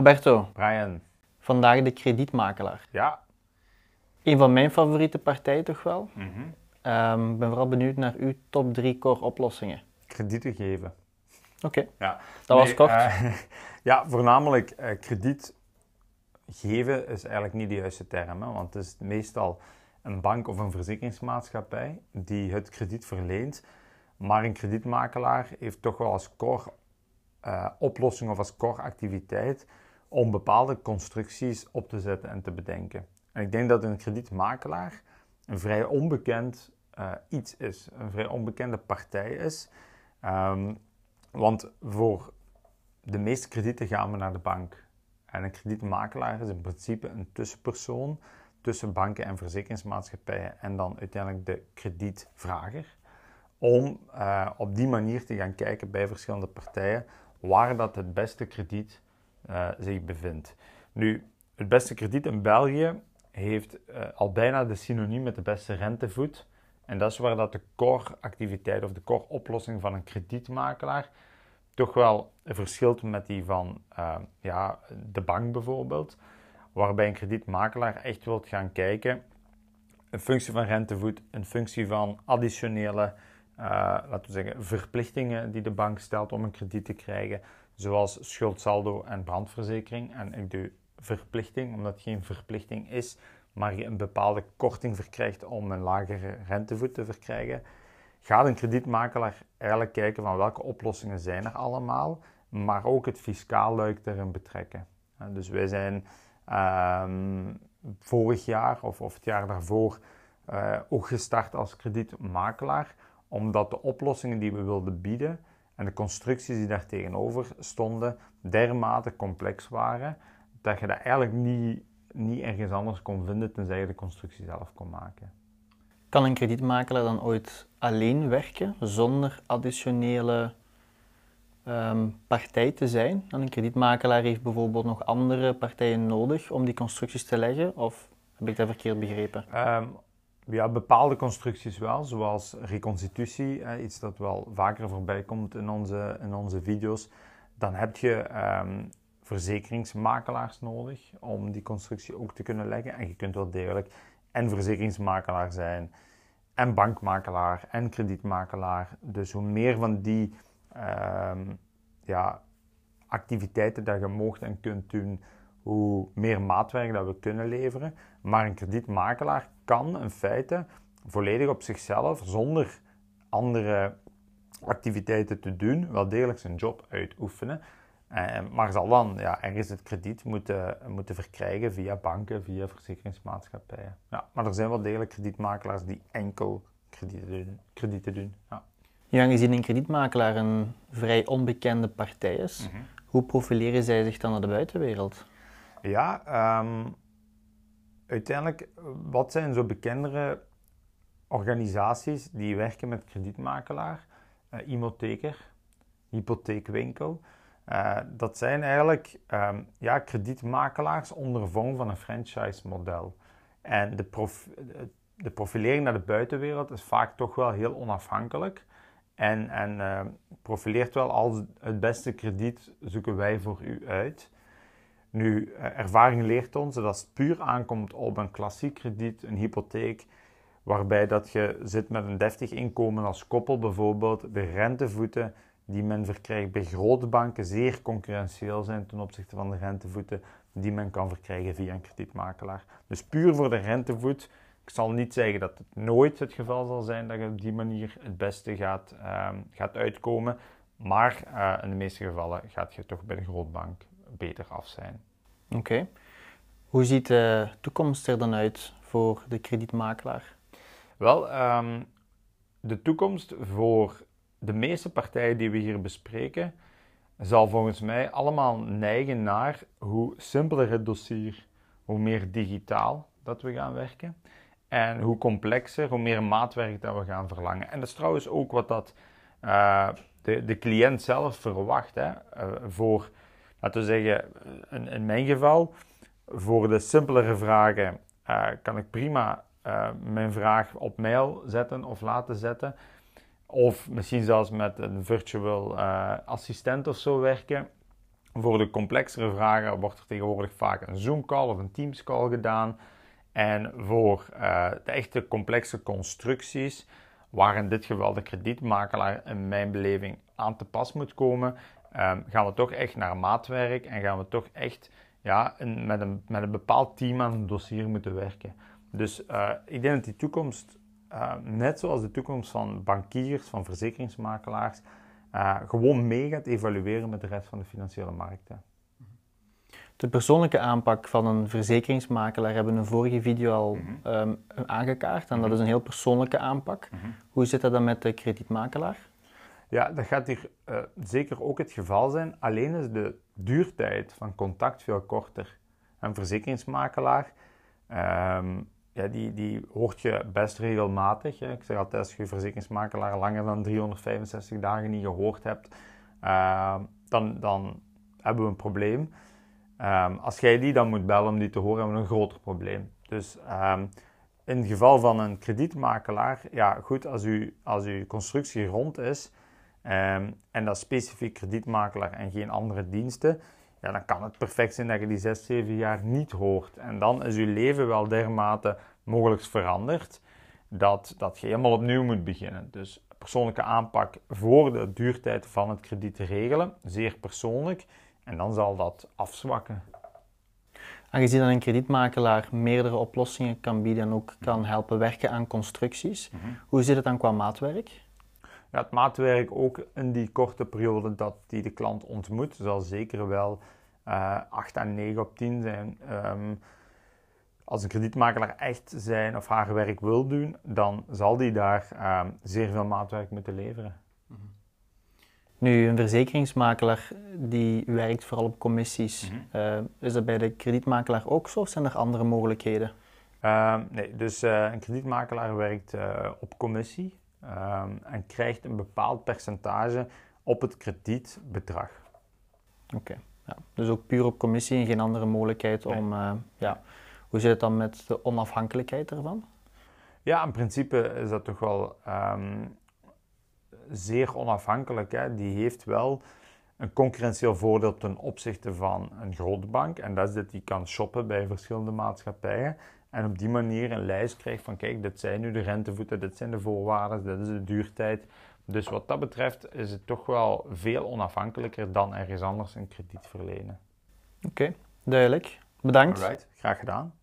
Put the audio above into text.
Roberto, Brian, vandaag de kredietmakelaar. ja. Een van mijn favoriete partijen toch wel. Mhm. Ehm, Ik ben vooral benieuwd naar uw top 3 core oplossingen. Kredieten geven. Oké, Ja. dat was kort. eh, ja, voornamelijk eh, krediet geven is eigenlijk niet de juiste term. Hè, want het is meestal een bank of een verzekeringsmaatschappij die het krediet verleent. Maar een kredietmakelaar heeft toch wel als core eh, oplossing of als core activiteit om bepaalde constructies op te zetten en te bedenken. En ik denk dat een kredietmakelaar een vrij onbekend eh, iets is, een vrij onbekende partij is. Ehm, want voor de meeste kredieten gaan we naar de bank. En een kredietmakelaar is in principe een tussenpersoon tussen banken en verzekeringsmaatschappijen en dan uiteindelijk de kredietvrager. Om eh, op die manier te gaan kijken bij verschillende partijen waar dat het beste krediet eh, zich bevindt. Nu, het beste krediet in België heeft eh, al bijna de synoniem met de beste rentevoet. En dat is waar dat de core activiteit of de core oplossing van een kredietmakelaar toch wel verschilt met die van eh, ja, de bank bijvoorbeeld. Waarbij een kredietmakelaar echt wilt gaan kijken, een functie van rentevoet, een functie van additionele, laten we zeggen, verplichtingen die de bank stelt om een krediet te krijgen, zoals schuldsaldo en brandverzekering. En ik doe verplichting, omdat het geen verplichting is, maar je een bepaalde korting verkrijgt om een lagere rentevoet te verkrijgen, gaat een kredietmakelaar eigenlijk kijken van welke oplossingen zijn er allemaal, maar ook het fiscaal luik erin betrekken. Dus wij zijn ehm, vorig jaar of, of het jaar daarvoor eh, ook gestart als kredietmakelaar, omdat de oplossingen die we wilden bieden en de constructies die daar tegenover stonden dermate complex waren, dat je dat eigenlijk niet, niet ergens anders kon vinden tenzij je de constructie zelf kon maken. Kan een kredietmakelaar dan ooit alleen werken zonder additionele ehm, partij te zijn? En een kredietmakelaar heeft bijvoorbeeld nog andere partijen nodig om die constructies te leggen? Of heb ik dat verkeerd begrepen? Ehm, ja, bepaalde constructies wel, zoals reconstitutie, iets dat wel vaker voorbij komt in onze, in onze video's. Dan heb je ehm, verzekeringsmakelaars nodig om die constructie ook te kunnen leggen. En je kunt wel degelijk en verzekeringsmakelaar zijn, en bankmakelaar, en kredietmakelaar. Dus hoe meer van die ehm, ja, activiteiten dat je moogt en kunt doen, hoe meer maatwerk dat we kunnen leveren. Maar een kredietmakelaar kan in feite volledig op zichzelf, zonder andere activiteiten te doen, wel degelijk zijn job uitoefenen. Eh, maar zal dan ja, ergens het krediet moeten, moeten verkrijgen via banken, via verzekeringsmaatschappijen. Ja, maar er zijn wel degelijk kredietmakelaars die enkel kredieten doen. Kredieten doen ja. Nu, aangezien een kredietmakelaar een vrij onbekende partij is, hoe profileren zij zich dan naar de buitenwereld? Ja, ehm, uiteindelijk, wat zijn zo bekendere organisaties die werken met kredietmakelaar? Uh, Imotheker, hypotheekwinkel. Uh, dat zijn eigenlijk ehm, ja, kredietmakelaars onder vorm van een franchise-model. En de, de profilering naar de buitenwereld is vaak toch wel heel onafhankelijk. En, en uh, profileert wel als het beste krediet zoeken wij voor u uit. Nu, ervaring leert ons dat als het puur aankomt op een klassiek krediet, een hypotheek, waarbij dat je zit met een deftig inkomen als koppel bijvoorbeeld, de rentevoeten die men verkrijgt bij grote banken zeer concurrentieel zijn ten opzichte van de rentevoeten die men kan verkrijgen via een kredietmakelaar. Dus puur voor de rentevoet, ik zal niet zeggen dat het nooit het geval zal zijn dat je op die manier het beste gaat, um, gaat uitkomen, maar uh, in de meeste gevallen gaat je toch bij de grootbank beter af zijn. Oké. Okay. Hoe ziet de toekomst er dan uit voor de kredietmakelaar? Wel, um, de toekomst voor de meeste partijen die we hier bespreken, zal volgens mij allemaal neigen naar hoe simpeler het dossier, hoe meer digitaal dat we gaan werken. En hoe complexer, hoe meer maatwerk dat we gaan verlangen. En dat is trouwens ook wat dat, uh, de, de cliënt zelf verwacht. Hè? Uh, voor, laten we zeggen, in, in, mijn geval, voor de simpelere vragen uh, kan ik prima mijn vraag op mail zetten of laten zetten. Of misschien zelfs met een virtual uh, assistent of zo werken. Voor de complexere vragen wordt er tegenwoordig vaak een Zoom-call of een Teams-call gedaan. En voor de echte complexe constructies, waar in dit geval de kredietmakelaar in mijn beleving aan te pas moet komen, um, gaan we toch echt naar maatwerk en gaan we toch echt ja, een, met, een, met een bepaald team aan een dossier moeten werken. Dus uh, ik denk dat die toekomst, uh, net zoals de toekomst van bankiers, van verzekeringsmakelaars, uh, gewoon mee gaat evalueren met de rest van de financiële markten. De persoonlijke aanpak van een verzekeringsmakelaar hebben we in een vorige video al mm um, aangekaart. En dat is een heel persoonlijke aanpak. Mm -hmm. Hoe zit dat dan met de kredietmakelaar? Ja, dat gaat hier uh, zeker ook het geval zijn. Alleen is de duurtijd van contact veel korter. Een verzekeringsmakelaar, um, ja, die, die hoort je best regelmatig. Hè. Ik zeg altijd, als je verzekeringsmakelaar langer dan 365 dagen niet gehoord hebt, uh, dan, dan hebben we een probleem. Um, als jij die dan moet bellen om die te horen, hebben we een groter probleem. Dus in het geval van een kredietmakelaar, ja goed, als, u, als uw constructie rond is um, en dat specifiek kredietmakelaar en geen andere diensten, ja, dan kan het perfect zijn dat je die 6, 7 jaar niet hoort. En dan is uw leven wel dermate mogelijk veranderd dat, dat je helemaal opnieuw moet beginnen. Dus persoonlijke aanpak voor de duurtijd van het krediet te regelen, zeer persoonlijk. En dan zal dat afzwakken. Aangezien dat een kredietmakelaar meerdere oplossingen kan bieden en ook kan helpen werken aan constructies, mm -hmm. hoe zit het dan qua maatwerk? Ja, het maatwerk ook in die korte periode dat die de klant ontmoet, zal zeker wel uh, 8 à 9 op 10 zijn. Um, als een kredietmakelaar echt zijn of haar werk wil doen, dan zal die daar um, zeer veel maatwerk moeten leveren. Mm -hmm. Nu, een verzekeringsmakelaar die werkt vooral op commissies. Mm -hmm. uh, is dat bij de kredietmakelaar ook zo of zijn er andere mogelijkheden? Uh, nee, dus uh, een kredietmakelaar werkt op commissie um, en krijgt een bepaald percentage op het kredietbedrag. Oké, okay. ja. dus ook puur op commissie en geen andere mogelijkheid nee. om. ja. Hoe zit het dan met de onafhankelijkheid ervan? Ja, in principe is dat toch wel. Um, zeer onafhankelijk. Hè. Die heeft wel een concurrentieel voordeel ten opzichte van een grote bank. En dat is dat die kan shoppen bij verschillende maatschappijen. En op die manier een lijst krijgt van kijk, dit zijn nu de rentevoeten, dit zijn de voorwaarden, dit is de duurtijd. Dus wat dat betreft is het toch wel veel onafhankelijker dan ergens anders een krediet verlenen. Oké, okay, duidelijk. Bedankt. Alright, graag gedaan.